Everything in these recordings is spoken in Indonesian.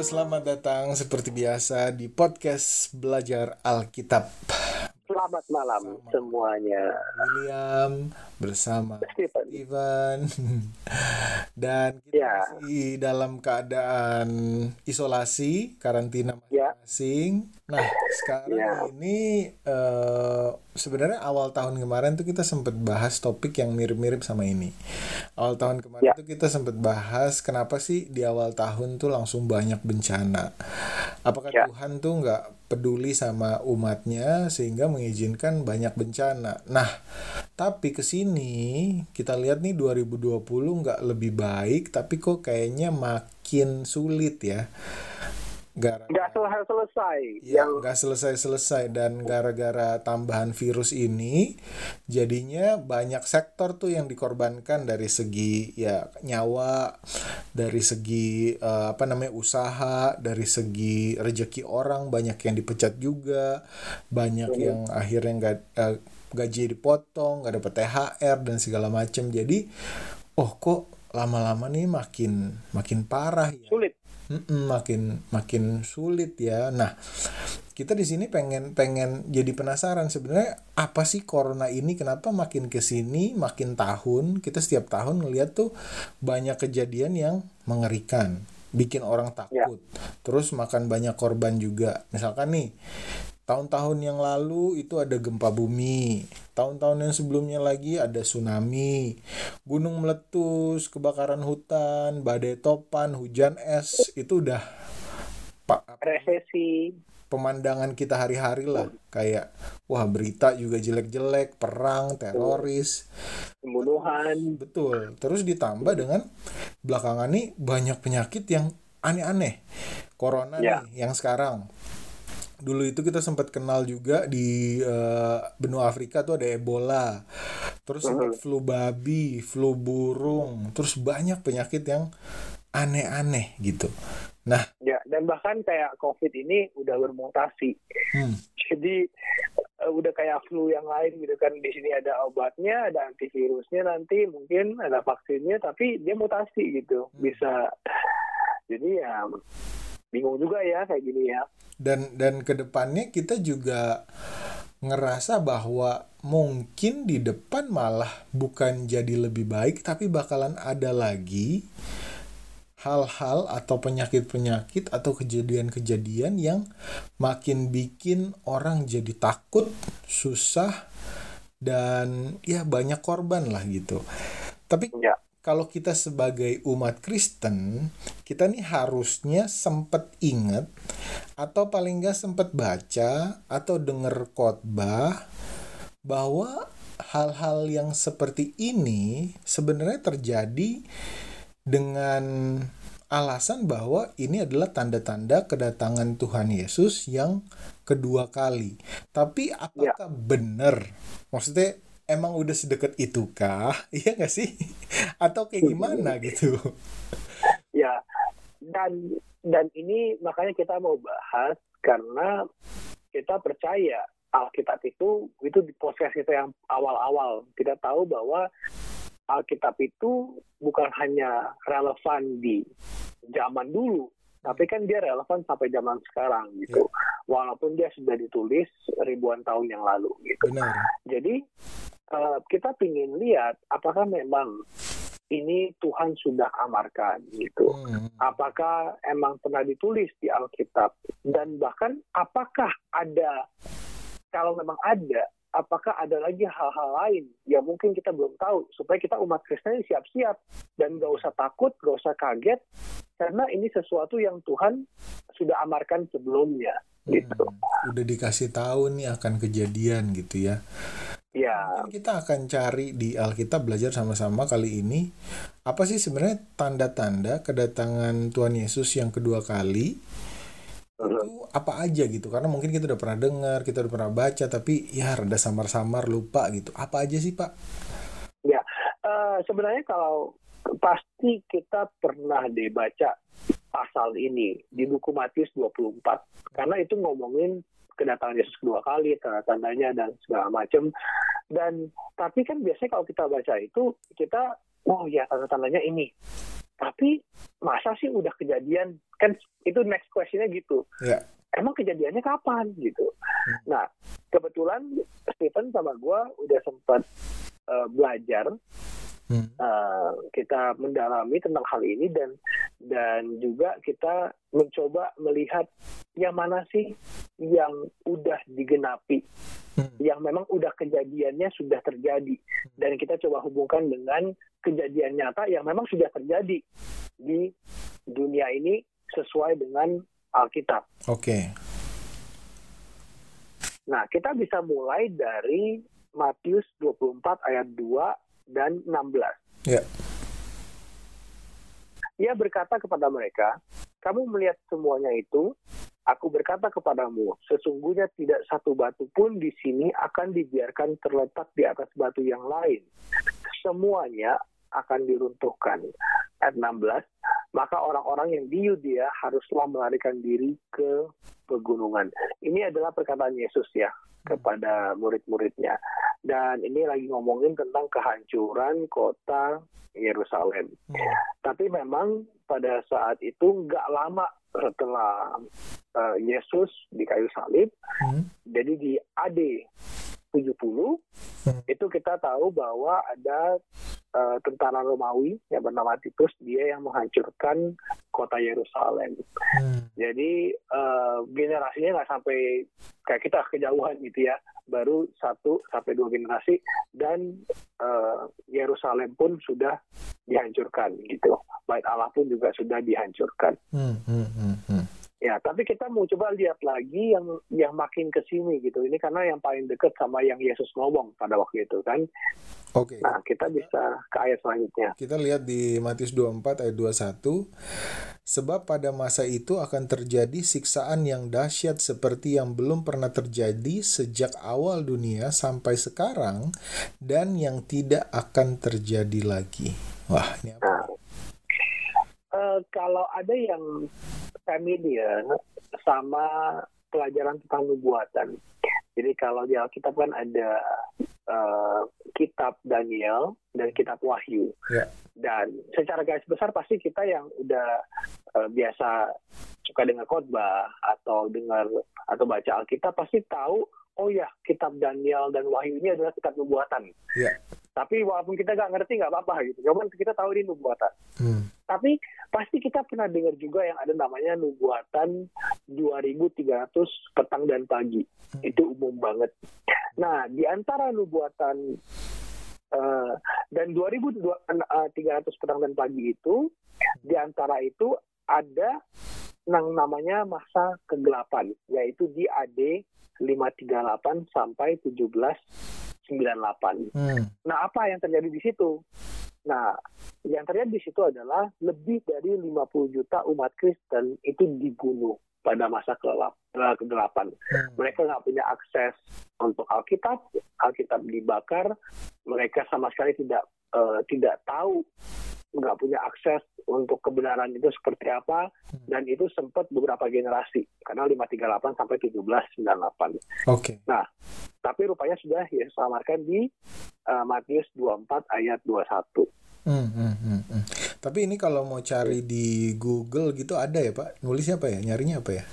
selamat datang seperti biasa di podcast Belajar Alkitab. Selamat malam Sama semuanya. William bersama Stephen. Steven. Dan kita Ya. masih dalam keadaan isolasi, karantina Ya. masing-masing. Nah, sekarang Ya. ini eh, sebenarnya awal tahun kemarin tuh kita sempat bahas topik yang mirip-mirip sama ini. Awal tahun kemarin Ya. tuh kita sempat bahas kenapa sih di awal tahun tuh langsung banyak bencana. Apakah Ya. Tuhan tuh nggak peduli sama umatnya sehingga mengizinkan banyak bencana. Nah, tapi ke sini kita lihat nih 2020 nggak lebih baik, tapi kok kayaknya makin sulit ya. Gara Nggak selesai-selesai. Ya, Yang nggak selesai-selesai dan gara-gara tambahan virus ini jadinya banyak sektor tuh yang dikorbankan dari segi ya nyawa, dari segi eh, apa namanya usaha, dari segi rejeki orang banyak yang dipecat juga, banyak Mhm. yang akhirnya nggak eh, gaji dipotong, nggak dapat THR dan segala macam. Jadi, oh kok lama-lama nih makin makin parah ya. sulit. Mm-mm, makin makin sulit ya. Nah, kita di sini pengen pengen jadi penasaran sebenarnya apa sih corona ini? Kenapa makin ke sini makin tahun kita setiap tahun ngeliat tuh banyak kejadian yang mengerikan, bikin orang takut. Terus makan banyak korban juga. Misalkan nih tahun-tahun yang lalu itu ada gempa bumi, tahun-tahun yang sebelumnya lagi ada tsunami, gunung meletus, kebakaran hutan, badai topan, hujan es, itu udah pak Resesi. pemandangan kita hari-hari lah. Kayak wah berita juga jelek-jelek, perang, teroris, Pembunuhan. betul. Terus ditambah dengan belakangan nih banyak penyakit yang aneh-aneh, corona Ya. nih yang sekarang dulu itu kita sempat kenal juga di eh, benua Afrika tuh ada Ebola, terus sempat flu babi, flu burung, terus banyak penyakit yang aneh-aneh gitu. Nah, Ya, dan bahkan kayak COVID ini udah bermutasi. hmm, Jadi eh, udah kayak flu yang lain gitu kan. Di sini ada obatnya, ada antivirusnya nanti mungkin ada vaksinnya, tapi dia mutasi gitu. Bisa. Jadi ya bingung juga ya kayak gini ya. dan dan ke depannya kita juga ngerasa bahwa mungkin di depan malah bukan jadi lebih baik, tapi bakalan ada lagi hal-hal atau penyakit-penyakit atau kejadian-kejadian yang makin bikin orang jadi takut, susah, dan ya banyak korban lah gitu. Tapi Ya. Kalau kita sebagai umat Kristen, kita nih harusnya sempet inget atau paling nggak sempet baca atau denger khotbah bahwa hal-hal yang seperti ini sebenarnya terjadi dengan alasan bahwa ini adalah tanda-tanda kedatangan Tuhan Yesus yang kedua kali. Tapi apakah benar? Maksudnya emang udah sedekat itu kah? Iya nggak sih? Atau kayak gimana gitu? Ya, dan dan ini makanya kita mau bahas karena kita percaya Alkitab itu itu di proses kita yang awal-awal kita tahu bahwa Alkitab itu bukan hanya relevan di zaman dulu, tapi kan dia relevan sampai zaman sekarang gitu. Walaupun dia sudah ditulis ribuan tahun yang lalu gitu. Benar. Jadi eh, kita ingin lihat apakah memang ini Tuhan sudah amarkan gitu. Hmm. Apakah emang pernah ditulis di Alkitab dan bahkan apakah ada kalau memang ada apakah ada lagi hal-hal lain yang mungkin kita belum tahu supaya kita umat Kristen siap-siap dan gak usah takut, gak usah kaget karena ini sesuatu yang Tuhan sudah amarkan sebelumnya gitu. Hmm. Udah dikasih tahu nih akan kejadian gitu ya. Ya, Mungkin kita akan cari di Alkitab belajar sama-sama kali ini. Apa sih sebenarnya tanda-tanda kedatangan Tuhan Yesus yang kedua kali? Itu apa aja gitu? Karena mungkin kita udah pernah dengar kita udah pernah baca tapi ya rada samar-samar lupa gitu. Apa aja sih Pak? Eh, sebenarnya kalau pasti kita pernah dibaca pasal ini di buku Matius 24 karena itu ngomongin kedatangan Yesus kedua kali tanda-tandanya dan segala macam dan tapi kan biasanya kalau kita baca itu kita oh ya tanda-tandanya ini tapi masa sih udah kejadian kan itu next questionnya gitu Ya. emang kejadiannya kapan gitu Hmm. nah kebetulan Stephen sama gue udah sempat eh, belajar Hmm. eh, kita mendalami tentang hal ini dan dan juga kita mencoba melihat yang mana sih yang udah digenapi Hmm. yang memang udah kejadiannya sudah terjadi dan kita coba hubungkan dengan kejadian nyata yang memang sudah terjadi di dunia ini sesuai dengan Alkitab. Oke. Nah, kita bisa mulai dari Matius 24 ayat 2 dan 16. Ya. Ia berkata kepada mereka, kamu melihat semuanya itu, aku berkata kepadamu, sesungguhnya tidak satu batu pun di sini akan dibiarkan terletak di atas batu yang lain. Semuanya akan diruntuhkan. Ayat 16, maka orang-orang yang di Yudea haruslah melarikan diri ke pegunungan. Ini adalah perkataan Yesus ya kepada murid-muridnya. Dan ini lagi ngomongin tentang kehancuran kota Yerusalem. Hmm. Tapi memang pada saat itu nggak lama setelah eh, Yesus di kayu salib, Hmm. jadi di AD 70 Hmm. itu kita tahu bahwa ada eh, tentara Romawi yang bernama Titus dia yang menghancurkan kota Yerusalem. Hmm. Jadi eh, generasinya nggak sampai kayak kita kejauhan gitu ya, baru satu sampai dua generasi dan eh, Yerusalem pun sudah dihancurkan gitu. Bait Allah pun juga sudah dihancurkan. Hmm. Hmm. Hmm. Hmm. Ya, tapi kita mau coba lihat lagi yang yang makin ke sini gitu. Ini karena yang paling dekat sama yang Yesus ngomong pada waktu itu kan. Oke. Nah, kita bisa ke ayat selanjutnya. Kita lihat di Matius 24 ayat 21. Sebab pada masa itu akan terjadi siksaan yang dahsyat seperti yang belum pernah terjadi sejak awal dunia sampai sekarang dan yang tidak akan terjadi lagi. Wah, ini apa? Nah, eh, kalau ada yang familiar sama pelajaran tentang nubuatan. Jadi kalau di Alkitab kan ada eh, kitab Daniel dan kitab Wahyu. Ya. Dan secara garis besar pasti kita yang udah eh, biasa suka dengar khotbah atau dengar atau baca Alkitab pasti tahu oh ya kitab Daniel dan Wahyu ini adalah kitab nubuatan. Ya. Tapi walaupun kita nggak ngerti nggak apa-apa gitu. Cuman kita tahu ini nubuatan. Hmm. Tapi pasti kita pernah dengar juga yang ada namanya nubuatan 2300 petang dan pagi. Hmm. Itu umum banget. Nah, di antara nubuatan eh, dan 2300 petang dan pagi itu, di antara itu ada yang namanya masa kegelapan, yaitu di AD 538 sampai 1798. Hmm. Nah, apa yang terjadi di situ? Nah, yang terjadi di situ adalah lebih dari 50 juta umat Kristen itu dibunuh pada masa kelap, eh, kegelapan. Hmm. Mereka nggak punya akses untuk Alkitab, Alkitab dibakar, mereka sama sekali tidak eh, tidak tahu, nggak punya akses untuk kebenaran itu seperti apa, dan itu sempat beberapa generasi, karena 538 sampai 1798 Oke. tapi rupanya sudah Yesus selamatkan di uh, Matius 24 ayat 21. Hmm, hmm, hmm, hmm. Tapi ini kalau mau cari di Google gitu ada ya Pak? Nulisnya apa ya? Nyarinya apa ya?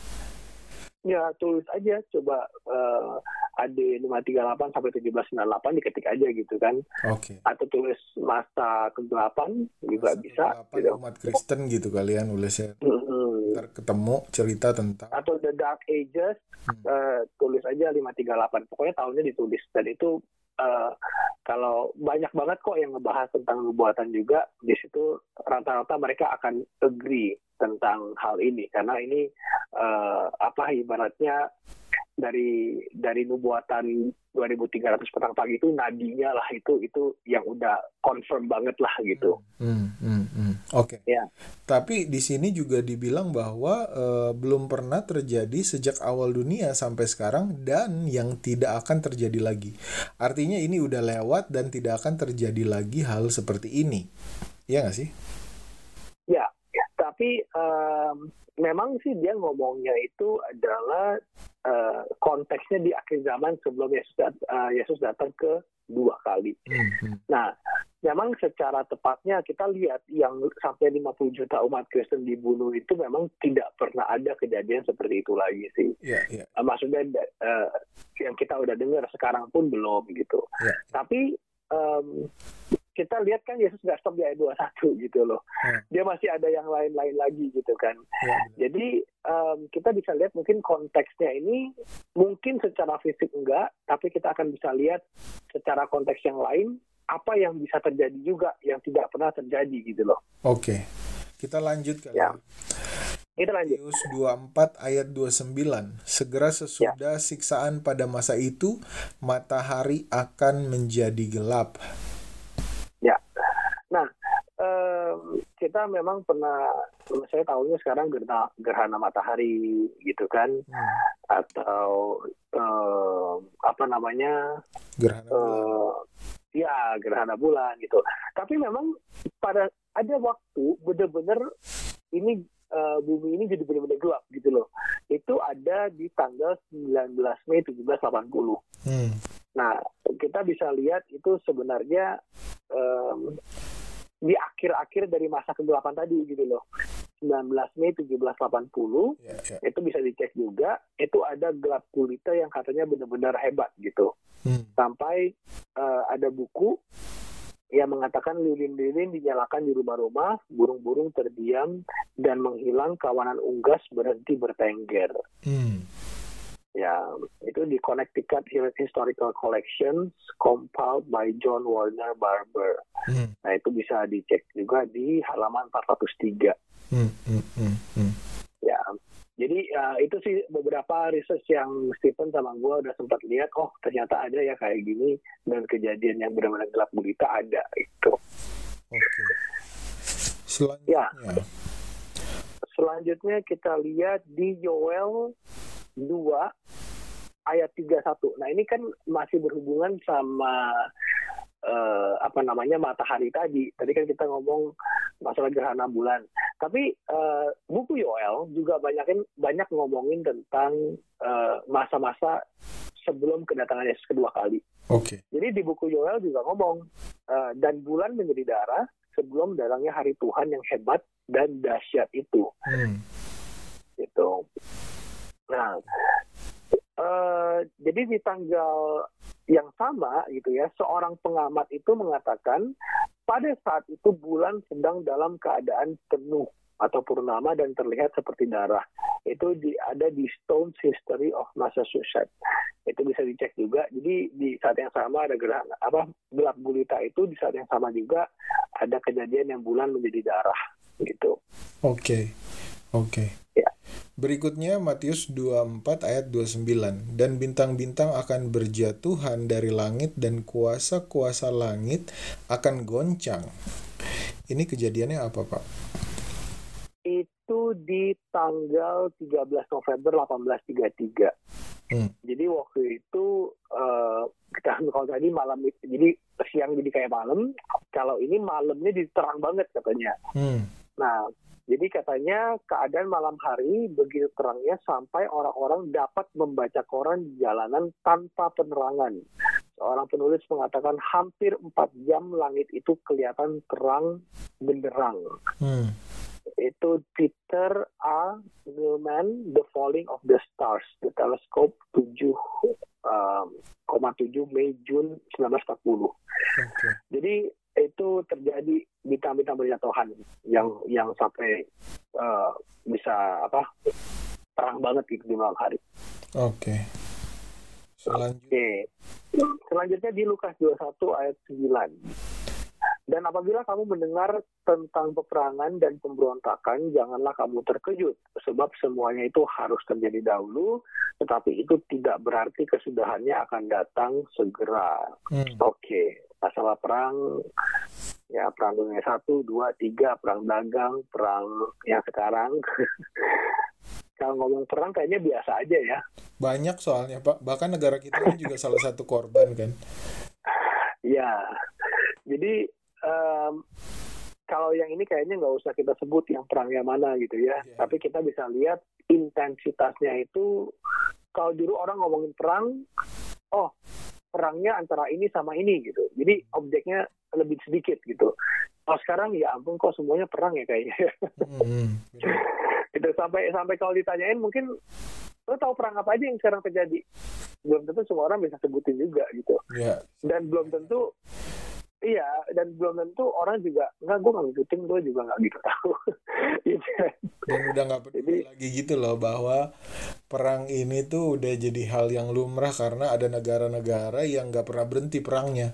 Ya, tulis aja coba uh, AD 538 sampai 1798 diketik aja gitu kan. Oke. Atau tulis masa kegelapan juga Masa bisa kegelapan gitu. umat Kristen gitu kalian nulisnya. Mm-mm. Ntar ketemu cerita tentang Atau The Dark Ages Hmm. uh, tulis aja 538. Pokoknya tahunnya ditulis dan itu uh, kalau banyak banget kok yang ngebahas tentang nubuatan juga di situ rata-rata mereka akan agree tentang hal ini karena ini eh, apa ibaratnya dari dari nubuatan 2300 petang pagi itu nadinya lah itu itu yang udah confirm banget lah gitu. Hmm, hmm, hmm. Oke. Ya. Tapi di sini juga dibilang bahwa eh, belum pernah terjadi sejak awal dunia sampai sekarang dan yang tidak akan terjadi lagi. Artinya ini udah lewat dan tidak akan terjadi lagi hal seperti ini. Iya nggak sih? Ya, tapi em, memang sih dia ngomongnya itu adalah eh, konteksnya di akhir zaman sebelum Yesus dat- eh, Yesus datang ke dua kali. Hmm, hmm. Nah, memang secara tepatnya kita lihat yang sampai 50 juta umat Kristen dibunuh itu memang tidak pernah ada kejadian seperti itu lagi sih. Ya, ya. Uh, maksudnya uh, yang kita udah dengar sekarang pun belum gitu. Ya. Tapi um, kita lihat kan Yesus nggak stop di ayat 21 gitu loh. Hmm. Dia masih ada yang lain-lain lagi gitu kan. Ya, Jadi um, kita bisa lihat mungkin konteksnya ini mungkin secara fisik enggak, tapi kita akan bisa lihat secara konteks yang lain apa yang bisa terjadi juga yang tidak pernah terjadi gitu loh. Oke. Kita lanjut kali. Ya. Kita lanjut. Matius 24 ayat 29. Segera sesudah Ya. siksaan pada masa itu, matahari akan menjadi gelap. Kita memang pernah, saya tahunya sekarang gerhana, gerhana matahari gitu kan, Hmm. atau em, apa namanya, Gerhana eh, ya gerhana bulan gitu. Tapi memang pada ada waktu benar-benar ini eh, bumi ini jadi benar-benar gelap gitu loh. Itu ada di tanggal 19 Mei 1780. Hmm. Nah, kita bisa lihat itu sebenarnya em, di akhir-akhir dari masa kegelapan tadi gitu loh. 19 Mei 1780 Ya, ya. itu bisa dicek juga itu ada gelap gulita yang katanya benar-benar hebat gitu. Hmm. Sampai eh, ada buku yang mengatakan lilin-lilin dinyalakan di rumah-rumah, burung-burung terdiam dan menghilang kawanan unggas berhenti bertengger. Hmm. Ya, itu di Connecticut Historical Collections compiled by John Warner Barber. Hmm. Nah, itu bisa dicek juga di halaman 403. Hmm. Hmm. Hmm. Hmm. Ya, jadi ya, itu sih beberapa research yang Stephen sama gue udah sempat lihat, oh ternyata ada ya kayak gini dan kejadian yang benar-benar gelap gulita ada itu. Oke. Selanjutnya. Selanjutnya kita lihat di Yoel 2 ayat 31. Nah, ini kan masih berhubungan sama eh, apa namanya matahari tadi. Tadi kan kita ngomong masalah gerhana bulan. Tapi eh, buku Yoel juga banyakin banyak ngomongin tentang eh, masa-masa sebelum kedatangan Yesus kedua kali. Oke. Jadi di buku Yoel juga ngomong eh, dan bulan menjadi darah sebelum datangnya hari Tuhan yang hebat dan dahsyat itu Hmm. gitu. Nah, eh, jadi di tanggal yang sama gitu ya, seorang pengamat itu mengatakan pada saat itu bulan sedang dalam keadaan penuh atau purnama dan terlihat seperti darah. Itu di, ada di Stone's History of Massachusetts. Itu bisa dicek juga. Jadi di saat yang sama ada gerhana apa gelap gulita itu di saat yang sama juga ada kejadian yang bulan menjadi darah gitu. Oke. Oke. Ya. Berikutnya Matius 24 ayat 29 dan bintang-bintang akan berjatuhan dari langit dan kuasa-kuasa langit akan goncang. Ini kejadiannya apa, Pak? itu di tanggal 13 November 1833. Hmm. Jadi waktu itu eh, kita kalau tadi malam itu jadi siang jadi kayak malam, kalau ini malamnya diterang banget katanya. Hmm. Nah, jadi katanya keadaan malam hari begitu terangnya sampai orang-orang dapat membaca koran di jalanan tanpa penerangan. Seorang penulis mengatakan hampir empat jam langit itu kelihatan terang benderang Hmm. itu Peter A. Millman, The Falling of the Stars, The Telescope 7,7 Mei Jun 1940. Oke. Jadi itu terjadi bintang-bintang berjatuhan yang yang sampai eh, bisa apa terang banget gitu di malam hari. Oke. Selanjutnya. Oke. Selanjutnya di Lukas 21 ayat 9. Dan apabila kamu mendengar tentang peperangan dan pemberontakan, janganlah kamu terkejut, sebab semuanya itu harus terjadi dahulu, tetapi itu tidak berarti kesudahannya akan datang segera. Hmm. Oke, masalah perang, ya perang dunia satu, dua, tiga, perang dagang, perang yang sekarang. Kalau ngomong perang kayaknya biasa aja ya. Banyak soalnya, Pak. Bahkan negara kita ini juga salah satu korban kan. Ya, jadi em, kalau yang ini kayaknya nggak usah kita sebut yang perangnya mana gitu ya. Iya. Tapi kita bisa lihat intensitasnya itu. Kalau dulu orang ngomongin perang, oh perangnya antara ini sama ini gitu. Jadi objeknya lebih sedikit gitu. Oh sekarang ya ampun kok semuanya perang ya kayaknya. Hmm. gitu sampai sampai kalau ditanyain mungkin lo tahu perang apa aja yang sekarang terjadi? Belum tentu semua orang bisa sebutin juga gitu. Ya. Dan belum tentu Iya, dan belum tentu orang juga nggak gue nggak ngikutin, gue juga nggak gitu tahu. Gitu. Dan udah nggak peduli Jadi- lagi gitu loh bahwa perang ini tuh udah jadi hal yang lumrah karena ada negara-negara yang nggak pernah berhenti perangnya.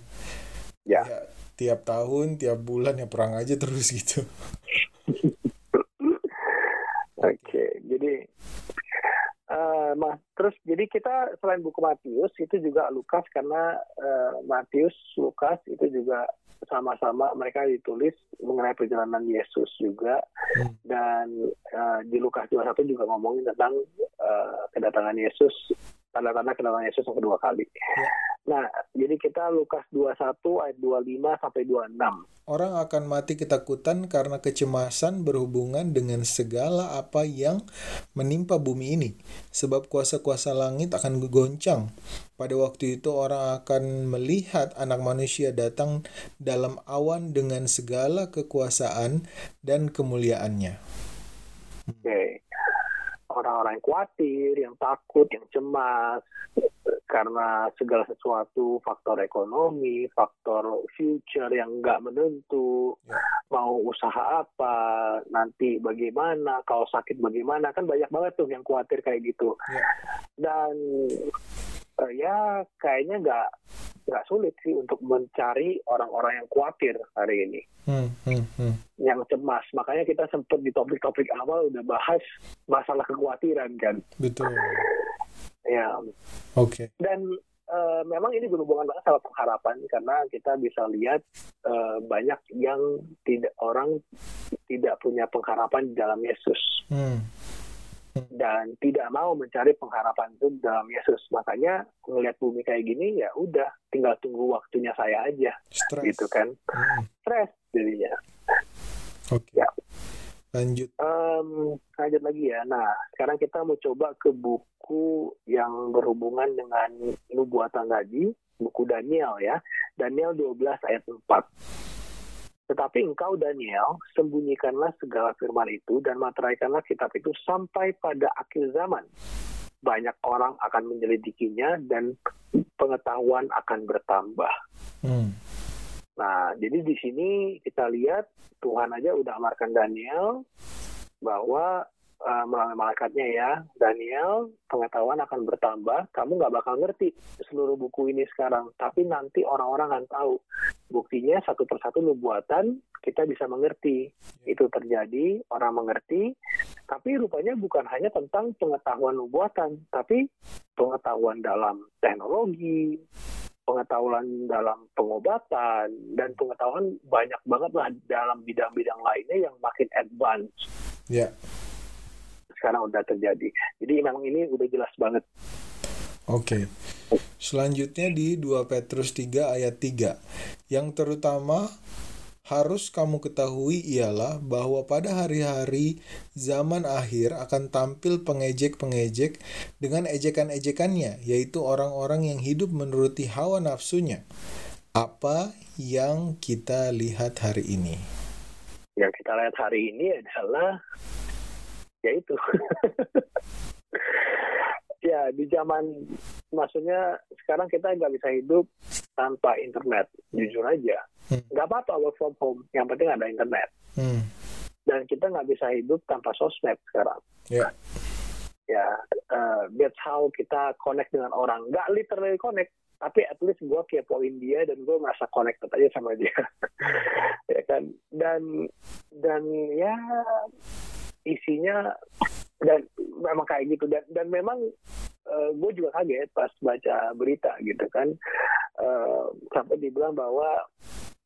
Ya. Ya, tiap tahun, tiap bulan ya perang aja terus gitu. Oke, jadi eh, mas terus jadi kita selain buku Matius itu juga Lukas karena eh, Matius Lukas itu juga sama-sama mereka ditulis mengenai perjalanan Yesus juga Hmm. dan eh, di Lukas 21 juga ngomongin tentang eh, kedatangan Yesus tanda-tanda kedatangan Yesus yang kedua kali. Nah, jadi kita Lukas 21 ayat 25 sampai 26. Orang akan mati ketakutan karena kecemasan berhubungan dengan segala apa yang menimpa bumi ini. Sebab kuasa-kuasa langit akan goncang. Pada waktu itu orang akan melihat anak manusia datang dalam awan dengan segala kekuasaan dan kemuliaannya. Oke. Orang-orang yang khawatir, yang takut, yang cemas karena segala sesuatu, faktor ekonomi, faktor future yang nggak menentu, Ya. mau usaha apa, nanti bagaimana, kalau sakit bagaimana, kan banyak banget tuh yang khawatir kayak gitu. Ya. Dan eh, ya kayaknya nggak nggak sulit sih untuk mencari orang-orang yang khawatir hari ini Hmm, hmm, hmm. yang cemas. Makanya kita sempat di topik-topik awal udah bahas masalah kekhawatiran kan. Betul. Ya, Oke. dan eh, memang ini berhubungan banget sama pengharapan karena kita bisa lihat eh, banyak yang tidak orang tidak punya pengharapan di dalam Yesus Hmm. Dan tidak mau mencari pengharapan itu dalam Yesus. Makanya ngelihat bumi kayak gini ya udah tinggal tunggu waktunya saya aja Stres. gitu kan. Hmm. Stres jadinya. Oke. Ya. Lanjut. Em, lanjut lagi ya. Nah, sekarang kita mau coba ke buku yang berhubungan dengan nubuatan tadi, buku Daniel ya. Daniel 12 ayat 4. Tetapi engkau Daniel, sembunyikanlah segala firman itu dan materaikanlah kitab itu sampai pada akhir zaman. Banyak orang akan menyelidikinya dan pengetahuan akan bertambah. Hmm. Nah, jadi di sini kita lihat Tuhan aja udah amarkan Daniel bahwa uh, melalui malaikatnya ya, Daniel pengetahuan akan bertambah. Kamu nggak bakal ngerti seluruh buku ini sekarang, tapi nanti orang-orang akan tahu. Buktinya satu persatu nubuatan kita bisa mengerti. Itu terjadi, orang mengerti. Tapi rupanya bukan hanya tentang pengetahuan nubuatan, tapi pengetahuan dalam teknologi, pengetahuan dalam pengobatan dan pengetahuan banyak banget lah dalam bidang-bidang lainnya yang makin advance Ya. Sekarang udah terjadi. Jadi memang ini udah jelas banget. Oke. Selanjutnya di 2 Petrus 3 ayat 3. Yang terutama harus kamu ketahui ialah bahwa pada hari-hari zaman akhir akan tampil pengejek-pengejek dengan ejekan-ejekannya, yaitu orang-orang yang hidup menuruti hawa nafsunya. Apa yang kita lihat hari ini? Yang kita lihat hari ini adalah yaitu ya di zaman maksudnya sekarang kita nggak bisa hidup tanpa internet jujur aja. Hmm. nggak apa-apa work from home yang penting ada internet. Hmm. dan kita nggak bisa hidup tanpa sosmed sekarang. Ya. ya uh, that's how kita connect dengan orang. Nggak literally connect tapi at least gue kepoin dia dan gue merasa connected aja sama dia. Ya kan? Dan dan ya isinya dan memang kayak gitu. Dan dan memang gue juga kaget pas baca berita gitu kan. Eh, sampai dibilang bahwa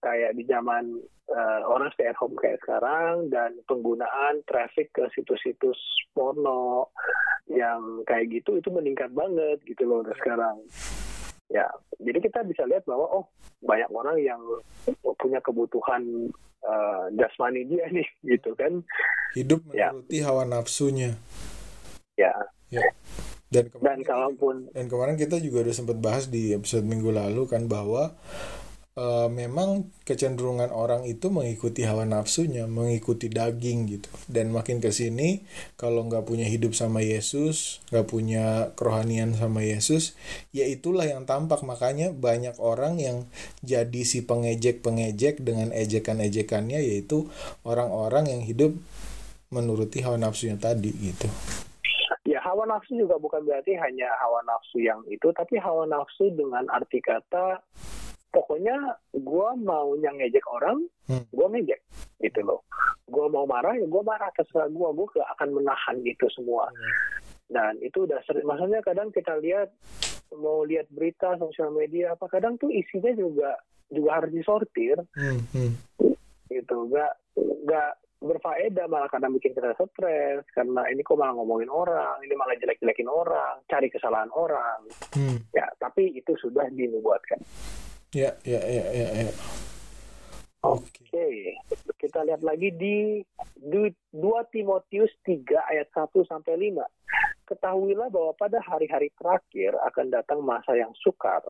kayak di zaman eh, orang stay at home kayak sekarang dan penggunaan traffic ke situs-situs porno yang kayak gitu itu meningkat banget gitu loh udah sekarang. Ya jadi kita bisa lihat bahwa oh banyak orang yang punya kebutuhan eh, jasmani dia nih gitu kan Hidup Ya. menuruti hawa nafsunya. ya Dan kemarin dan kalaupun Dan kemarin kita juga udah sempat bahas di episode minggu lalu kan bahwa uh, memang kecenderungan orang itu mengikuti hawa nafsunya, mengikuti daging gitu. Dan makin ke sini kalau nggak punya hidup sama Yesus, nggak punya kerohanian sama Yesus, ya itulah yang tampak. Makanya banyak orang yang jadi si pengejek-pengejek dengan ejekan-ejekannya yaitu orang-orang yang hidup menuruti hawa nafsunya tadi gitu. Ya, hawa nafsu juga bukan berarti hanya hawa nafsu yang itu, tapi hawa nafsu dengan arti kata pokoknya gue mau yang ngejek orang hmm. gue ngejek gitu loh gue mau marah ya gue marah terserah gue gue gak akan menahan itu semua hmm. dan itu udah sering maksudnya kadang kita lihat mau lihat berita sosial media apa kadang tuh isinya juga juga harus disortir hmm. Hmm. gitu gak gak berfaedah malah kadang bikin kita stres karena ini kok malah ngomongin orang ini malah jelek-jelekin orang cari kesalahan orang hmm. ya tapi itu sudah dinubuatkan Ya, ya, ya, ya, ya. Oke, okay. kita lihat lagi di 2 Timotius 3 ayat 1 sampai 5. Ketahuilah bahwa pada hari-hari terakhir akan datang masa yang sukar.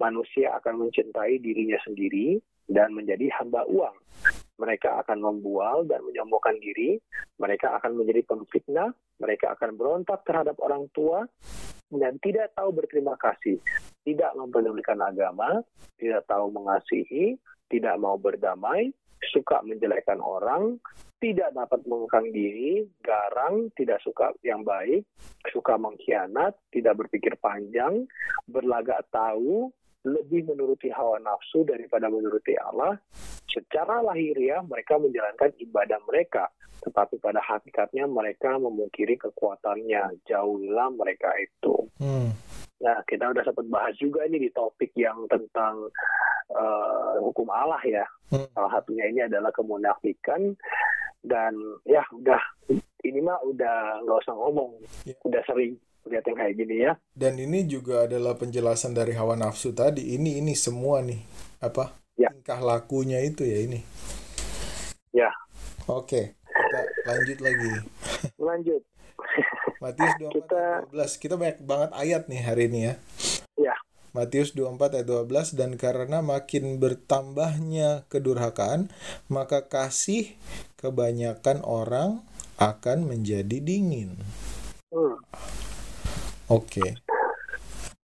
Manusia akan mencintai dirinya sendiri dan menjadi hamba uang. Mereka akan membual dan menyombongkan diri. Mereka akan menjadi pemfitnah. Mereka akan berontak terhadap orang tua dan tidak tahu berterima kasih, tidak mempedulikan agama, tidak tahu mengasihi, tidak mau berdamai, suka menjelekkan orang, tidak dapat mengekang diri, garang, tidak suka yang baik, suka mengkhianat, tidak berpikir panjang, berlagak tahu, lebih menuruti hawa nafsu daripada menuruti Allah. Secara lahiriah mereka menjalankan ibadah mereka, tetapi pada hakikatnya mereka memungkiri kekuatannya. Jauhilah mereka itu. Hmm. Nah, kita udah sempat bahas juga ini di topik yang tentang uh, hukum Allah ya. Hmm. Salah satunya ini adalah kemunafikan dan ya udah ini mah udah nggak usah ngomong, yeah. udah sering lihat yang kayak gini ya. Dan ini juga adalah penjelasan dari hawa nafsu tadi. Ini ini semua nih apa? Ya. Tingkah lakunya itu ya ini. Ya. Oke kita lanjut lagi lanjut Matius 24 kita... ayat 12 kita banyak banget ayat nih hari ini ya ya Matius 24 ayat 12 dan karena makin bertambahnya kedurhakaan maka kasih kebanyakan orang akan menjadi dingin. Hmm. Oke. Okay.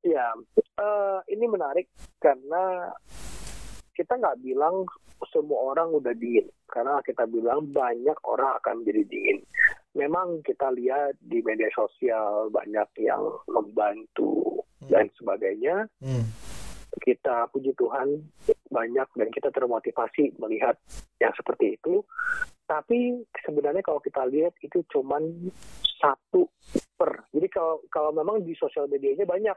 Ya, uh, ini menarik karena kita nggak bilang semua orang udah dingin karena kita bilang banyak orang akan menjadi dingin. Memang kita lihat di media sosial banyak yang membantu hmm. dan sebagainya. Hmm. Kita puji Tuhan banyak dan kita termotivasi melihat yang seperti itu. Tapi sebenarnya kalau kita lihat itu cuman satu per. Jadi kalau kalau memang di sosial medianya banyak,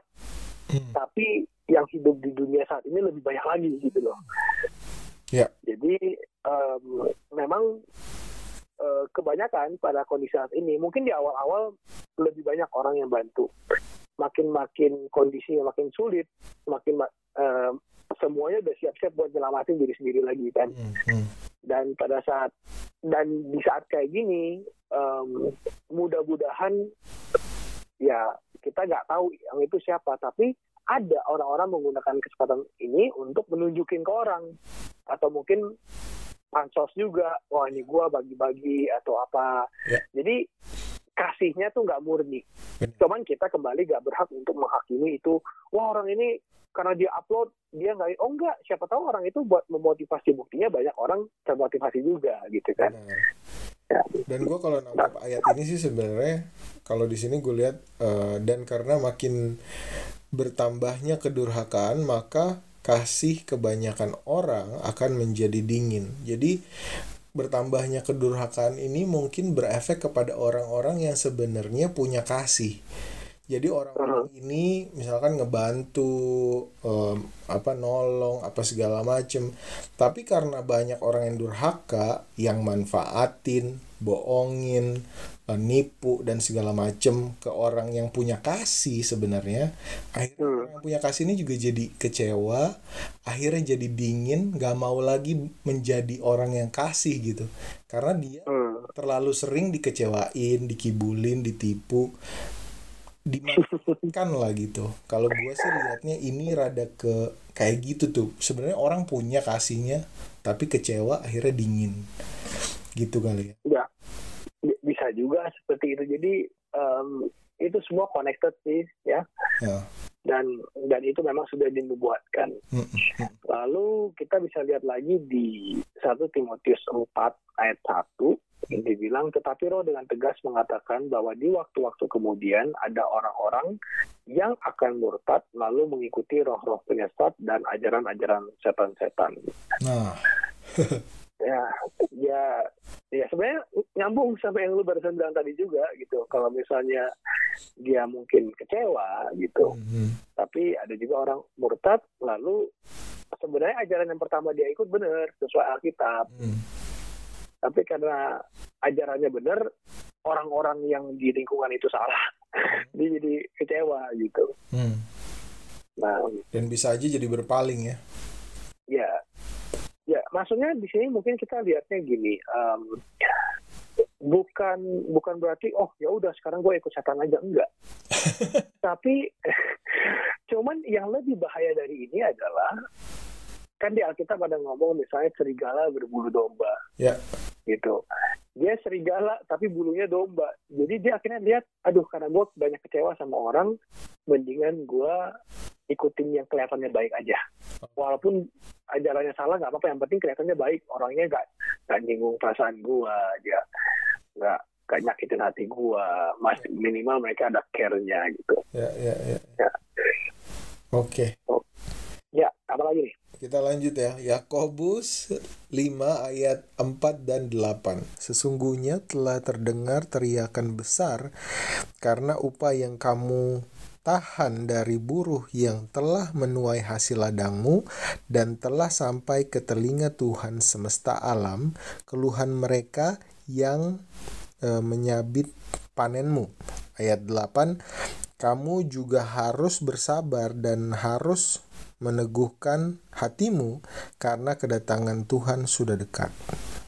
hmm. tapi yang hidup di dunia saat ini lebih banyak lagi gitu loh. Yeah. Jadi um, memang uh, kebanyakan pada kondisi saat ini mungkin di awal-awal lebih banyak orang yang bantu. Makin-makin kondisinya makin sulit, makin uh, semuanya udah siap-siap buat nyelamatin diri sendiri lagi kan. Mm -hmm. Dan pada saat dan di saat kayak gini, um, mudah-mudahan ya kita nggak tahu yang itu siapa, tapi ada orang-orang menggunakan kesempatan ini untuk menunjukin ke orang. Atau mungkin pansos juga wah ini gue bagi-bagi atau apa. Ya. jadi kasihnya tuh nggak murni. Cuman kita kembali nggak berhak untuk menghakimi itu. Wah orang ini karena dia upload dia nggak oh enggak siapa tahu orang itu buat memotivasi. Buktinya banyak orang termotivasi juga gitu kan. Ya. Dan gue kalau nangkap ayat ini sih sebenarnya kalau di sini gue lihat uh, dan karena makin bertambahnya kedurhakaan maka kasih kebanyakan orang akan menjadi dingin. Jadi bertambahnya kedurhakaan ini mungkin berefek kepada orang-orang yang sebenarnya punya kasih. Jadi orang-orang ini misalkan ngebantu um, apa nolong apa segala macem, tapi karena banyak orang yang durhaka yang manfaatin, bohongin, nipu dan segala macem ke orang yang punya kasih sebenarnya akhirnya hmm. orang yang punya kasih ini juga jadi kecewa akhirnya jadi dingin gak mau lagi menjadi orang yang kasih gitu. Karena dia hmm. terlalu sering dikecewain dikibulin ditipu dimakan lah gitu. Kalau gue sih liatnya ini rada ke kayak gitu tuh. Sebenarnya orang punya kasihnya tapi kecewa akhirnya dingin. Gitu kali ya. Ya bisa juga seperti itu. Jadi em, itu semua connected sih ya. Ya. Dan dan itu memang sudah dinubuatkan Mm, mm, Lalu kita bisa lihat lagi di 1 Timotius 4 ayat 1 yang dibilang tetapi roh dengan tegas mengatakan bahwa di waktu-waktu kemudian ada orang-orang yang akan murtad lalu mengikuti roh-roh penyesat dan ajaran-ajaran setan-setan. nah Ya, ya, ya sebenarnya nyambung sama yang lu barusan bilang tadi juga gitu. Kalau misalnya dia mungkin kecewa gitu, mm, tapi ada juga orang murtad lalu sebenarnya ajaran yang pertama dia ikut benar sesuai Alkitab. Mm, tapi karena ajarannya benar orang-orang yang di lingkungan itu salah. Dia jadi kecewa gitu. Mm. nah dan bisa aja jadi berpaling ya. Ya ya maksudnya di sini mungkin kita lihatnya gini em, bukan bukan berarti oh ya udah sekarang gue ikut setan aja. Enggak. Tapi cuman yang lebih bahaya dari ini adalah kan di Alkitab ada ngomong misalnya serigala berbulu domba. Ya. Gitu. Dia serigala tapi bulunya domba. Jadi dia akhirnya lihat aduh karena gue banyak kecewa sama orang mendingan gue ikutin yang kelihatannya baik aja. Walaupun ajarannya salah nggak apa-apa. Yang penting kelihatannya baik. Orangnya nggak nggak nyinggung perasaan gue dia nggak nggak nyakitin hati gue mas minimal mereka ada care-nya gitu. Ya ya ya, Ya. oke. Ya apa lagi nih? Kita lanjut ya. Yakobus 5 ayat 4 dan 8. Sesungguhnya telah terdengar teriakan besar karena upah yang kamu tahan dari buruh yang telah menuai hasil ladangmu dan telah sampai ke telinga Tuhan semesta alam keluhan mereka yang eh, menyabit panenmu. Ayat 8 kamu juga harus bersabar dan harus meneguhkan hatimu karena kedatangan Tuhan sudah dekat.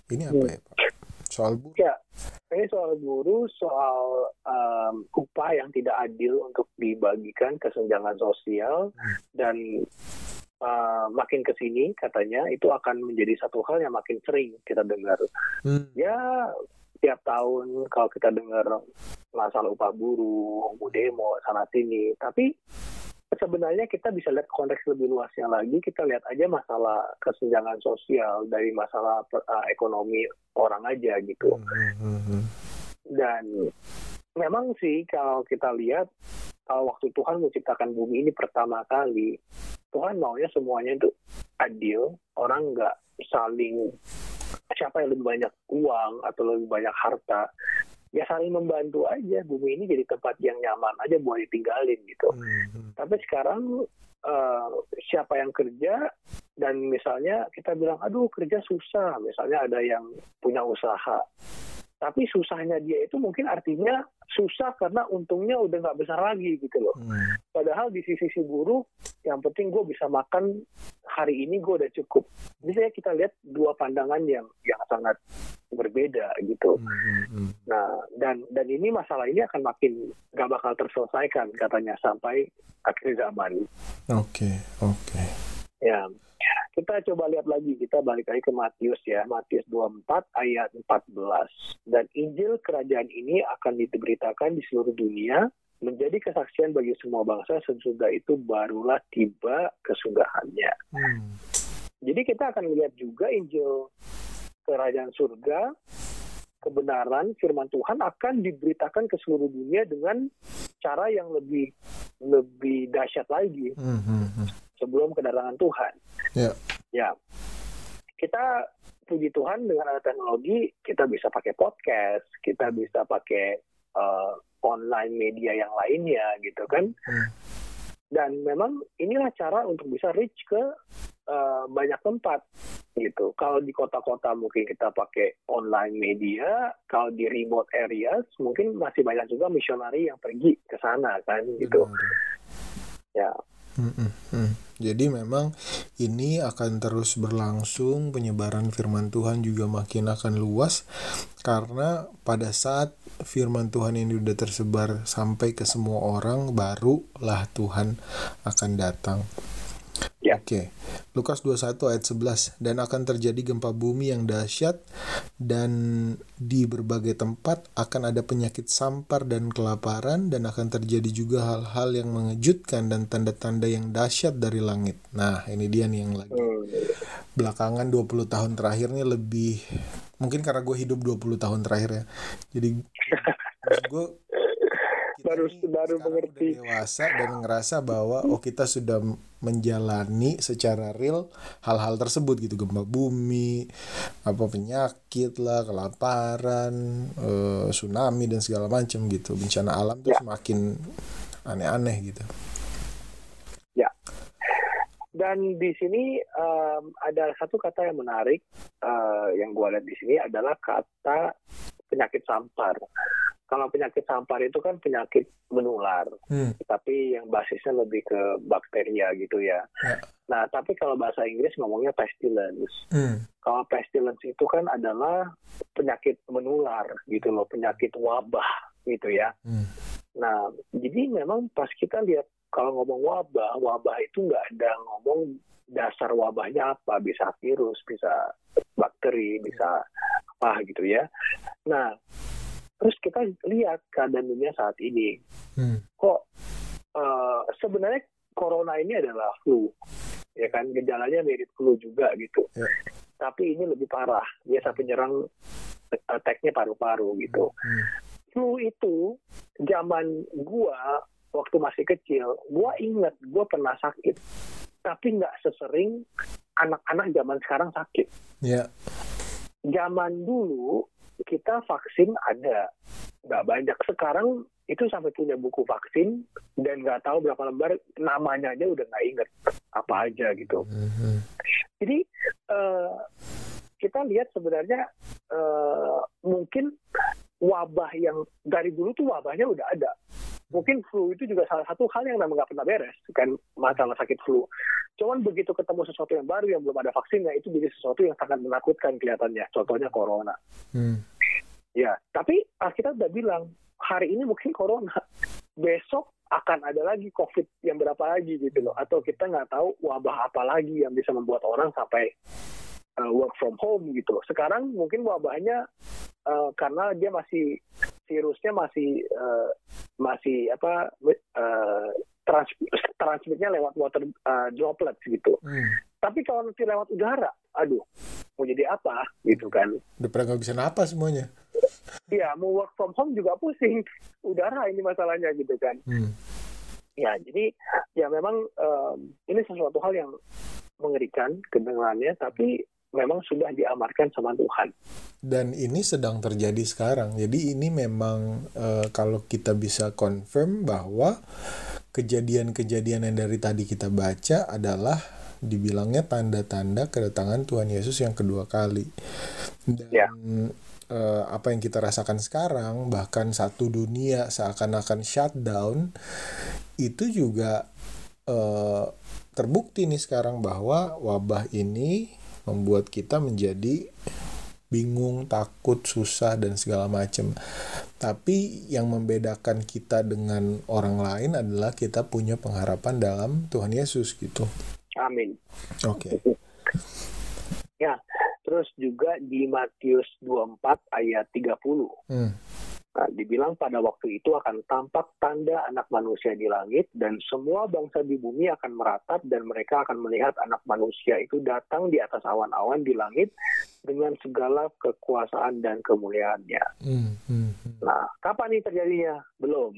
Ini apa ya, Pak? Soal buruh. ya ini soal guru soal um, upah yang tidak adil untuk dibagikan kesenjangan sosial dan uh, makin ke sini katanya itu akan menjadi satu hal yang makin sering kita dengar Hmm, ya tiap tahun kalau kita dengar masalah upah buruh, demo sana sini, tapi sebenarnya kita bisa lihat konteks lebih luasnya lagi. Kita lihat aja masalah kesenjangan sosial dari masalah uh, ekonomi orang aja gitu. hmm, hmm, hmm. Dan memang sih kalau kita lihat kalau waktu Tuhan menciptakan bumi ini pertama kali, Tuhan maunya semuanya itu adil, orang nggak saling siapa yang lebih banyak uang atau lebih banyak harta ya saling membantu aja. Bumi ini jadi tempat yang nyaman aja buat ditinggalin gitu. Hmm, hmm. tapi sekarang eh, siapa yang kerja dan misalnya kita bilang aduh kerja susah. Misalnya ada yang punya usaha tapi susahnya dia itu mungkin artinya susah karena untungnya udah nggak besar lagi gitu loh. Hmm, padahal di sisi si buruh yang penting gue bisa makan hari ini gue udah cukup. Jadi saya kita lihat dua pandangan yang yang sangat berbeda gitu. Hmm, hmm, hmm. nah dan dan ini masalah ini akan makin nggak bakal terselesaikan katanya sampai akhir zaman. Oke, oke. ya kita coba lihat lagi. Kita balik lagi ke Matius ya. Matius 24 ayat 14 dan Injil kerajaan ini akan diberitakan di seluruh dunia menjadi kesaksian bagi semua bangsa sesudah itu barulah tiba kesunggahannya. Hmm, jadi kita akan melihat juga Injil kerajaan surga kebenaran firman Tuhan akan diberitakan ke seluruh dunia dengan cara yang lebih lebih dahsyat lagi. Hmm, hmm, hmm. Sebelum kedatangan Tuhan. Ya. Ya. Kita puji Tuhan dengan ada teknologi, kita bisa pakai podcast, kita bisa pakai uh, online media yang lainnya gitu kan. Hmm. Dan memang inilah cara untuk bisa reach ke uh, banyak tempat gitu. Kalau di kota-kota mungkin kita pakai online media, kalau di remote areas mungkin masih banyak juga misionari yang pergi ke sana kan gitu. Benar. Ya. Hmm, hmm, hmm. Jadi memang ini akan terus berlangsung penyebaran firman Tuhan juga makin akan luas karena pada saat firman Tuhan ini sudah tersebar sampai ke semua orang barulah Tuhan akan datang. Ya. Oke. Lukas 21 ayat 11 dan akan terjadi gempa bumi yang dahsyat dan di berbagai tempat akan ada penyakit sampar dan kelaparan dan akan terjadi juga hal-hal yang mengejutkan dan tanda-tanda yang dahsyat dari langit. Nah, ini dia nih yang lagi Hmm. belakangan 20 tahun terakhir nih lebih mungkin karena gue hidup 20 tahun terakhir ya. Jadi gue Baru- nih baru mengerti. dewasa dan ngerasa bahwa oh kita sudah menjalani secara real hal-hal tersebut gitu gempa bumi apa penyakit lah kelaparan eh, tsunami dan segala macam gitu bencana alam tuh Ya. semakin aneh-aneh gitu Dan di sini em, ada satu kata yang menarik eh, yang gue lihat di sini adalah kata penyakit sampar. Kalau penyakit sampar itu kan penyakit menular, hmm. tapi yang basisnya lebih ke bakteria gitu ya. Ya. Nah, tapi kalau bahasa Inggris ngomongnya pestilence. Hmm. Kalau pestilence itu kan adalah penyakit menular gitu loh, penyakit wabah gitu ya. Hmm. Nah, jadi memang pas kita lihat kalau ngomong wabah, wabah itu nggak ada ngomong dasar wabahnya apa, bisa virus, bisa bakteri, bisa apa gitu ya. Nah, terus kita lihat keadaan dunia saat ini, Hmm. kok eh, sebenarnya corona ini adalah flu, ya kan gejalanya mirip flu juga gitu. Ya. Tapi ini lebih parah, dia sampai nyerang attack-nya paru-paru gitu Hmm. flu itu zaman gua waktu masih kecil, gua inget gua pernah sakit, tapi nggak sesering anak-anak zaman sekarang sakit. ya Zaman dulu kita vaksin ada, nggak banyak. Sekarang itu sampai punya buku vaksin dan nggak tahu berapa lembar namanya aja udah nggak inget apa aja gitu. Hmm. Jadi eh, kita lihat sebenarnya eh, mungkin wabah yang dari dulu tuh wabahnya udah ada. Mungkin flu itu juga salah satu hal yang memang nggak pernah beres, kan masalah sakit flu. Cuman begitu ketemu sesuatu yang baru yang belum ada vaksinnya, itu jadi sesuatu yang sangat menakutkan kelihatannya. Contohnya corona. Hmm. Ya, tapi Alkitab udah bilang hari ini mungkin corona, besok akan ada lagi COVID yang berapa lagi gitu loh. Atau kita nggak tahu wabah apa lagi yang bisa membuat orang sampai uh, work from home gitu loh. Sekarang mungkin wabahnya uh, karena dia masih virusnya masih uh, masih apa uh, trans transmitnya lewat water uh, droplets gitu. Hmm. Tapi kalau nanti lewat udara, aduh, mau jadi apa gitu kan? udah pada nggak bisa napas semuanya Iya, mau work from home juga pusing. Udara ini masalahnya gitu kan. hmm. Ya, jadi ya memang em, ini sesuatu hal yang mengerikan kedengarannya, tapi memang sudah diamarkan sama Tuhan. dan ini sedang terjadi sekarang jadi ini memang eh, kalau kita bisa confirm bahwa kejadian-kejadian yang dari tadi kita baca adalah dibilangnya tanda-tanda kedatangan Tuhan Yesus yang kedua kali dan Ya. eh, apa yang kita rasakan sekarang bahkan satu dunia seakan-akan shutdown itu juga eh, terbukti nih sekarang bahwa wabah ini membuat kita menjadi bingung, takut, susah dan segala macam. Tapi yang membedakan kita dengan orang lain adalah kita punya pengharapan dalam Tuhan Yesus gitu. Amin. Oke. Ya, terus juga di Matius 24 ayat 30. Hmm. Nah, dibilang pada waktu itu akan tampak tanda anak manusia di langit dan semua bangsa di bumi akan meratap dan mereka akan melihat anak manusia itu datang di atas awan-awan di langit dengan segala kekuasaan dan kemuliaannya. Hmm. Hmm. hmm. Nah, kapan ini terjadinya? Belum.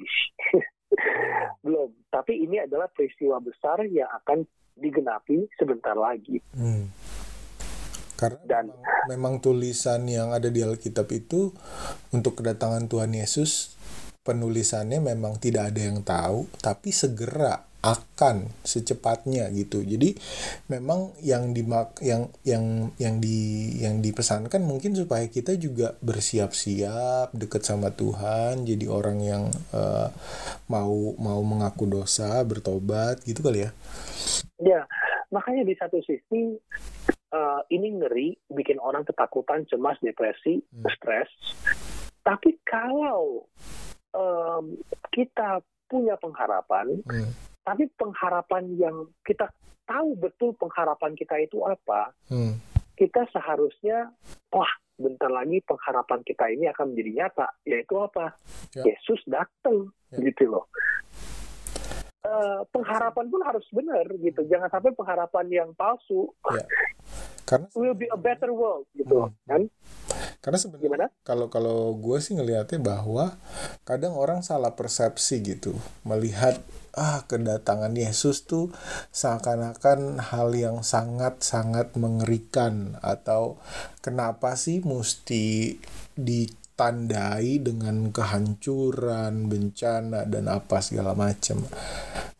Belum. Tapi ini adalah peristiwa besar yang akan digenapi sebentar lagi. Hmm. Karena Dan- memang, memang tulisan yang ada di Alkitab itu untuk kedatangan Tuhan Yesus penulisannya memang tidak ada yang tahu, tapi segera akan secepatnya gitu. Jadi memang yang dimak yang yang yang di yang dipesankan mungkin supaya kita juga bersiap-siap dekat sama Tuhan, jadi orang yang eh, mau mau mengaku dosa, bertobat gitu kali ya. Ya, makanya di satu sisi eh, ini ngeri, bikin orang ketakutan, cemas, depresi, Hmm. stres. Tapi kalau em, kita punya pengharapan, Hmm. tapi pengharapan yang kita tahu betul pengharapan kita itu apa, Hmm. kita seharusnya wah bentar lagi pengharapan kita ini akan menjadi nyata yaitu apa Ya. Yesus datang Ya. gitu loh Eh, pengharapan pun harus benar gitu. Jangan sampai pengharapan yang palsu Ya. Karena will be a better world gitu Hmm. kan? Karena sebenarnya kalau kalau gue sih ngelihatnya bahwa kadang orang salah persepsi gitu. Melihat ah kedatangan Yesus tuh seakan-akan hal yang sangat-sangat mengerikan atau kenapa sih mesti ditandai dengan kehancuran, bencana dan apa segala macam.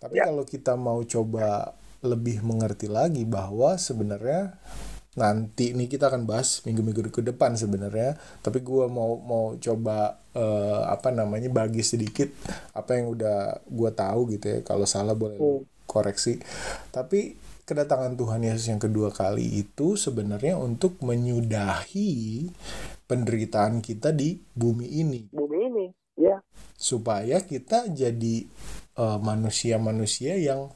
Tapi Ya. kalau kita mau coba lebih mengerti lagi bahwa sebenarnya nanti nih kita akan bahas minggu-minggu ke depan sebenarnya tapi gua mau mau coba eh, apa namanya bagi sedikit apa yang udah gua tahu gitu ya kalau salah boleh lu koreksi tapi kedatangan Tuhan Yesus yang kedua kali itu sebenarnya untuk menyudahi penderitaan kita di bumi ini. Bumi ini ya supaya kita jadi eh, manusia-manusia yang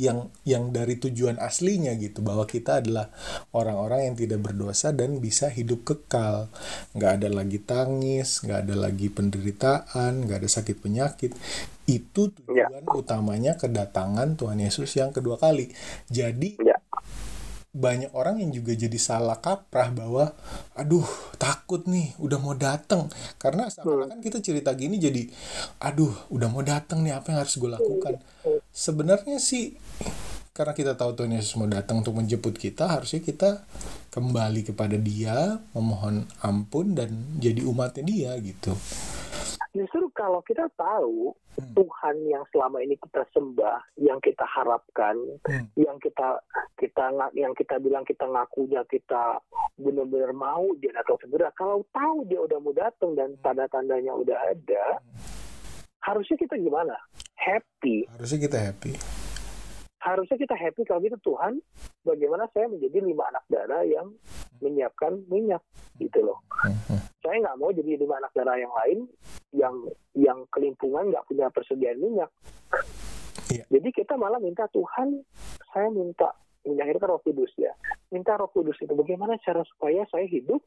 yang yang dari tujuan aslinya gitu. Bahwa kita adalah orang-orang yang tidak berdosa dan bisa hidup kekal. Nggak ada lagi tangis nggak ada lagi penderitaan nggak ada sakit penyakit. Itu Ya. tujuan utamanya kedatangan Tuhan Yesus yang kedua kali. Jadi ya banyak orang yang juga jadi salah kaprah bahwa aduh takut nih udah mau datang karena seakan-akan kita cerita gini jadi aduh udah mau datang nih apa yang harus gue lakukan? Sebenarnya sih karena kita tahu Tuhan Yesus mau datang untuk menjemput kita harusnya kita kembali kepada dia memohon ampun dan jadi umatnya dia gitu. Justru kalau kita tahu Hmm. Tuhan yang selama ini kita sembah, yang kita harapkan, Hmm. yang kita kita yang kita bilang kita ngakunya kita benar-benar mau dia datang segera. Kalau tahu dia udah mau datang dan tanda-tandanya udah ada, harusnya kita gimana? Happy. harusnya kita happy Harusnya kita happy kalau gitu Tuhan, bagaimana saya menjadi lima anak darah yang menyiapkan minyak gitu loh. Hmm. Saya nggak mau jadi lima anak darah yang lain yang yang kelimpungan nggak punya persediaan minyak. Iya. Jadi kita malah minta Tuhan, saya minta menyahirkan Roh Kudus ya. Minta Roh Kudus itu bagaimana cara supaya saya hidup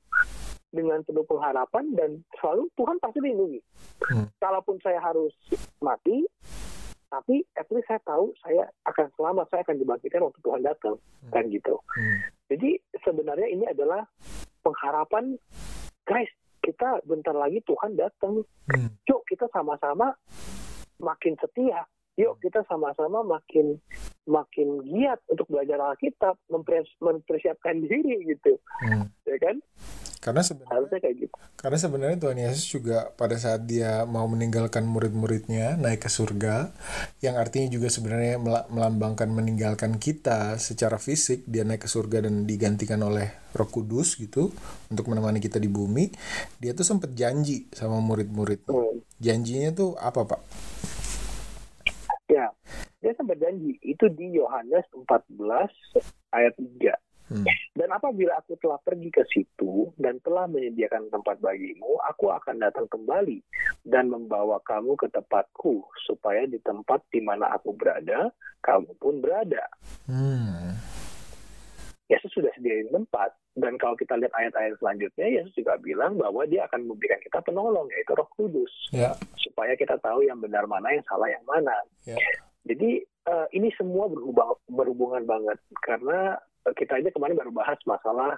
dengan penuh pengharapan dan selalu Tuhan pasti lindungi. Hmm. Kalaupun saya harus mati, tapi at least saya tahu saya akan selamat, saya akan dibangkitkan waktu Tuhan datang, kan gitu. Hmm. Jadi sebenarnya ini adalah pengharapan, guys. Kita bentar lagi Tuhan datang. Hmm. Yuk kita sama-sama makin setia. Yuk kita sama-sama makin makin giat untuk belajar Alkitab, mempersiapkan diri gitu, Hmm. ya kan? karena sebenarnya Harusnya kayak gitu. Karena sebenarnya Tuhan Yesus juga pada saat dia mau meninggalkan murid-muridnya naik ke surga, yang artinya juga sebenarnya mela- melambangkan meninggalkan kita secara fisik, dia naik ke surga dan digantikan oleh Roh Kudus gitu untuk menemani kita di bumi. Dia tuh sempat janji sama murid-muridnya. Hmm. Janjinya tuh apa, Pak? Ya, dia sempat janji itu di Yohanes 14 ayat 3. Hmm. Dan apabila aku telah pergi ke situ dan telah menyediakan tempat bagimu, aku akan datang kembali dan membawa kamu ke tempatku, supaya di tempat di mana aku berada, kamu pun berada. Hmm. Yesus sudah sediain tempat. Dan kalau kita lihat ayat-ayat selanjutnya, Yesus juga bilang bahwa dia akan memberikan kita penolong, yaitu roh kudus. Ya. Supaya kita tahu yang benar mana, yang salah yang mana. Ya. Jadi eh, ini semua berhubungan, berhubungan banget. Karena eh, kita aja kemarin baru bahas masalah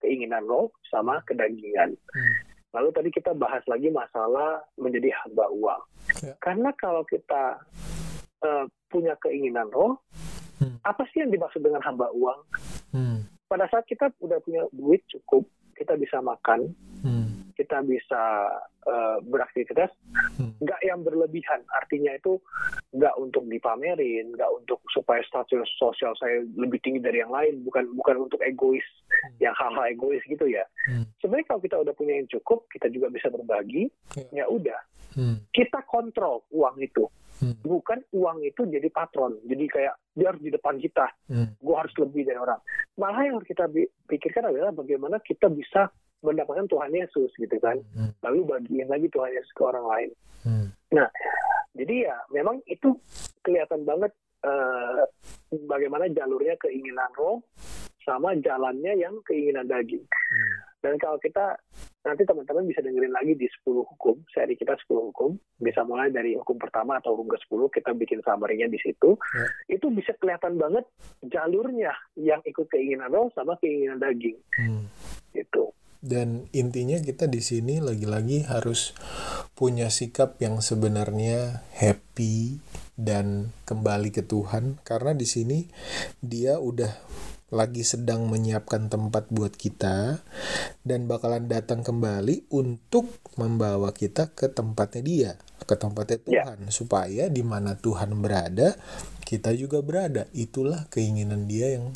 keinginan roh sama kedagingan. Hmm. Lalu tadi kita bahas lagi masalah menjadi hamba uang. Ya. Karena kalau kita eh, punya keinginan roh, Hmm. apa sih yang dimaksud dengan hamba uang? Hmm. pada saat kita udah punya duit cukup, kita bisa makan, Hmm. kita bisa eh, beraktivitas, Hmm. nggak yang berlebihan. Artinya itu nggak untuk dipamerin, nggak untuk supaya status sosial saya lebih tinggi dari yang lain, bukan bukan untuk egois, Hmm. yang hal-hal egois gitu ya. Hmm. Sebenarnya kalau kita udah punya yang cukup, kita juga bisa berbagi. Ya. Ya udah, Hmm. kita kontrol uang itu. Hmm. Bukan uang itu jadi patron, jadi kayak dia harus di depan kita, Hmm. gue harus lebih dari orang. Malah yang harus kita pikirkan adalah bagaimana kita bisa mendapatkan Tuhan Yesus gitu kan. Hmm. Lalu bagiin lagi Tuhan Yesus ke orang lain. Hmm. Nah, jadi ya memang itu kelihatan banget uh, bagaimana jalurnya keinginan roh sama jalannya yang keinginan daging. Hmm. Dan kalau kita nanti teman-teman bisa dengerin lagi di 10 hukum, seri kita 10 hukum, bisa mulai dari hukum pertama atau hukum ke-10, kita bikin summary-nya di situ. Ya. Itu bisa kelihatan banget jalurnya yang ikut keinginan roh sama keinginan daging. Hmm. Itu. Dan intinya kita di sini lagi-lagi harus punya sikap yang sebenarnya happy dan kembali ke Tuhan karena di sini dia udah lagi sedang menyiapkan tempat buat kita dan bakalan datang kembali untuk membawa kita ke tempatnya dia, ke tempatnya ya. Tuhan yeah. supaya di mana Tuhan berada, kita juga berada. Itulah keinginan dia yang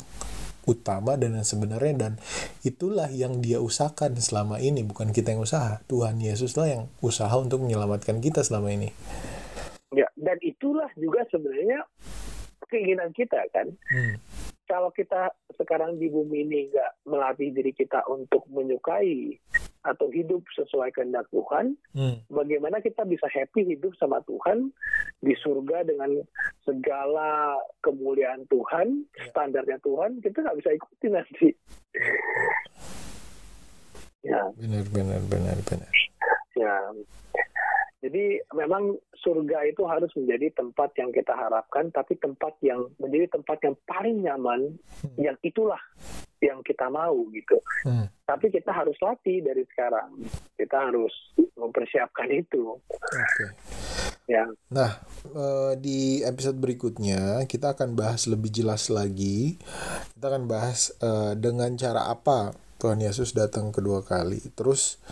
utama dan yang sebenarnya dan itulah yang dia usahakan selama ini bukan kita yang usaha Tuhan Yesus lah yang usaha untuk menyelamatkan kita selama ini ya dan itulah juga sebenarnya keinginan kita kan hmm kalau kita sekarang di bumi ini nggak melatih diri kita untuk menyukai atau hidup sesuai kehendak Tuhan, hmm. bagaimana kita bisa happy hidup sama Tuhan di surga dengan segala kemuliaan Tuhan, ya. standarnya Tuhan, kita nggak bisa ikuti nanti. ya. Benar, benar, benar, benar. Ya. Jadi memang surga itu harus menjadi tempat yang kita harapkan, tapi tempat yang menjadi tempat yang paling nyaman, hmm. yang itulah yang kita mau gitu. Hmm. Tapi kita harus latih dari sekarang. Kita harus mempersiapkan itu. Okay. Ya. Nah, eh, di episode berikutnya kita akan bahas lebih jelas lagi. Kita akan bahas eh, dengan cara apa Tuhan Yesus datang kedua kali. Terus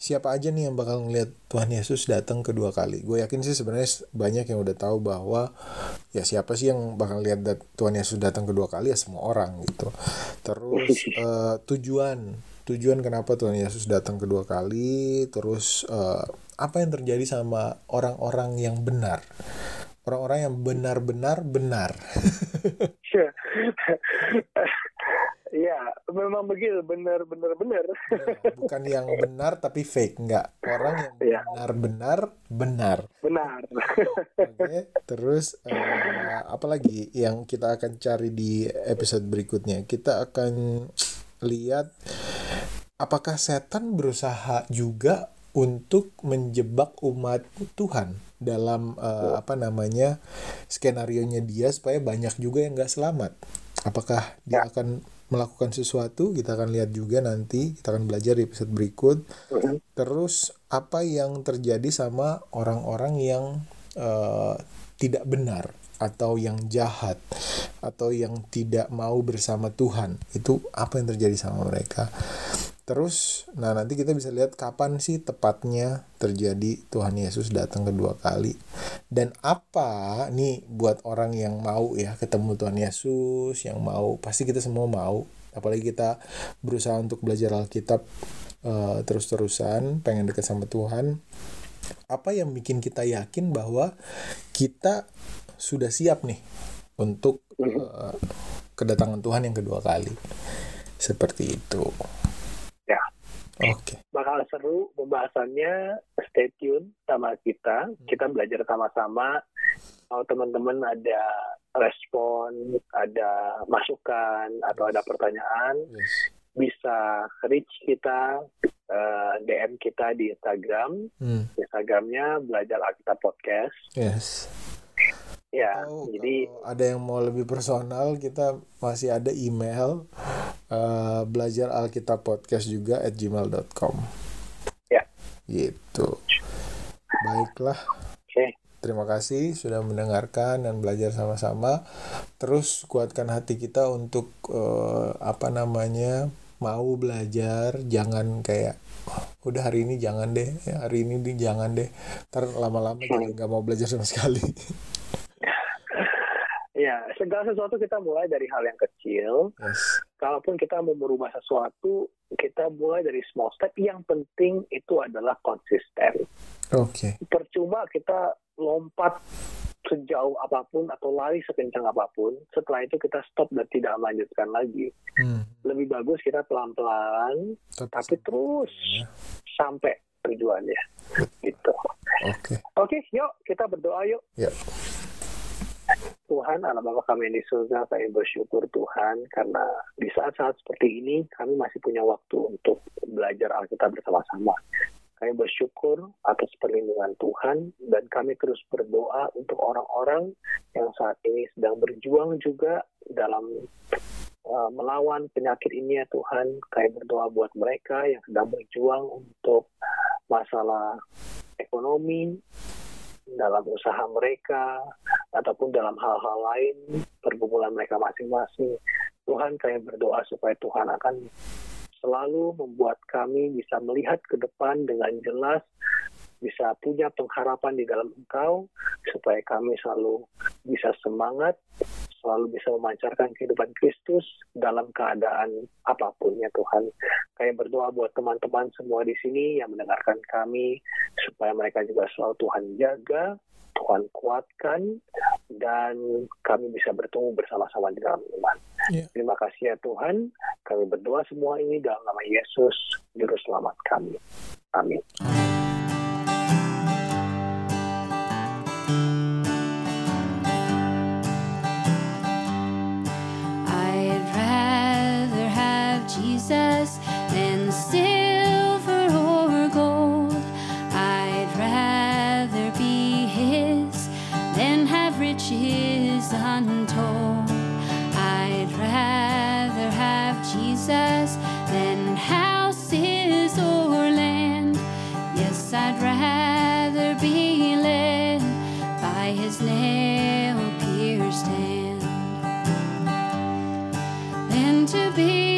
siapa aja nih yang bakal ngeliat Tuhan Yesus datang kedua kali? Gue yakin sih sebenarnya banyak yang udah tahu bahwa ya siapa sih yang bakal lihat dat Tuhan Yesus datang kedua kali ya semua orang gitu. Terus uh, tujuan tujuan kenapa Tuhan Yesus datang kedua kali, terus uh, apa yang terjadi sama orang-orang yang benar orang-orang yang benar-benar benar. Iya. Iya, memang begitu, benar-benar benar. Ya, bukan yang benar tapi fake, enggak. Orang yang iya. benar-benar benar. Benar. Oke, terus uh, apa lagi yang kita akan cari di episode berikutnya? Kita akan lihat apakah setan berusaha juga untuk menjebak umat Tuhan dalam uh, apa namanya skenario nya dia supaya banyak juga yang nggak selamat. Apakah dia ya. akan melakukan sesuatu kita akan lihat juga nanti kita akan belajar di episode berikut. Terus apa yang terjadi sama orang-orang yang uh, tidak benar atau yang jahat atau yang tidak mau bersama Tuhan? Itu apa yang terjadi sama mereka Terus, nah nanti kita bisa lihat kapan sih tepatnya terjadi Tuhan Yesus datang kedua kali. Dan apa nih buat orang yang mau ya ketemu Tuhan Yesus, yang mau, pasti kita semua mau. Apalagi kita berusaha untuk belajar Alkitab uh, terus-terusan, pengen dekat sama Tuhan. Apa yang bikin kita yakin bahwa kita sudah siap nih untuk uh, kedatangan Tuhan yang kedua kali. Seperti itu. Oke. Okay. Bakal seru pembahasannya. Stay tune sama kita. Hmm. Kita belajar sama-sama. Kalau teman-teman ada respon, ada masukan atau ada pertanyaan, yes. bisa reach kita uh, eh, DM kita di Instagram. Hmm. Instagramnya belajar Alkitab Podcast. Yes. Ya, oh, jadi ada yang mau lebih personal, kita masih ada email uh, belajar Alkitab podcast juga at gmail.com. Ya. Gitu. Baiklah. Oke. Okay. Terima kasih sudah mendengarkan dan belajar sama-sama. Terus kuatkan hati kita untuk uh, apa namanya mau belajar, jangan kayak udah hari ini jangan deh, hari ini jangan deh. Ntar lama-lama jadi nggak mau belajar sama sekali. Segala sesuatu kita mulai dari hal yang kecil. Yes. Kalaupun kita mau merubah sesuatu, kita mulai dari small step. Yang penting itu adalah konsisten. Oke. Okay. Percuma kita lompat sejauh apa pun atau lari sekencang apa pun. Setelah itu kita stop dan tidak melanjutkan lagi. Hmm. Lebih bagus kita pelan-pelan, tapi terus ya. sampai tujuannya. Gitu. Oke. Oke, yuk kita berdoa yuk. Ya. Tuhan, Allah Bapa kami yang di surga, kami bersyukur Tuhan karena di saat-saat seperti ini kami masih punya waktu untuk belajar Alkitab bersama-sama. Kami bersyukur atas perlindungan Tuhan dan kami terus berdoa untuk orang-orang yang saat ini sedang berjuang juga dalam uh, melawan penyakit ini ya Tuhan. Kami berdoa buat mereka yang sedang berjuang untuk masalah ekonomi, dalam usaha mereka ataupun dalam hal-hal lain pergumulan mereka masing-masing. Tuhan kami berdoa supaya Tuhan akan selalu membuat kami bisa melihat ke depan dengan jelas, bisa punya pengharapan di dalam Engkau, supaya kami selalu bisa semangat, selalu bisa memancarkan kehidupan Kristus dalam keadaan apa pun ya Tuhan. Kami berdoa buat teman-teman semua di sini yang mendengarkan kami, supaya mereka juga selalu Tuhan jaga, Tuhan kuatkan, dan kami bisa bertemu bersama-sama di dalam iman. Ya. Terima kasih ya Tuhan. Kami berdoa semua ini dalam nama Yesus, Juru Selamat kami. Amin. I'd rather be led by His nail pierced hand. Than to be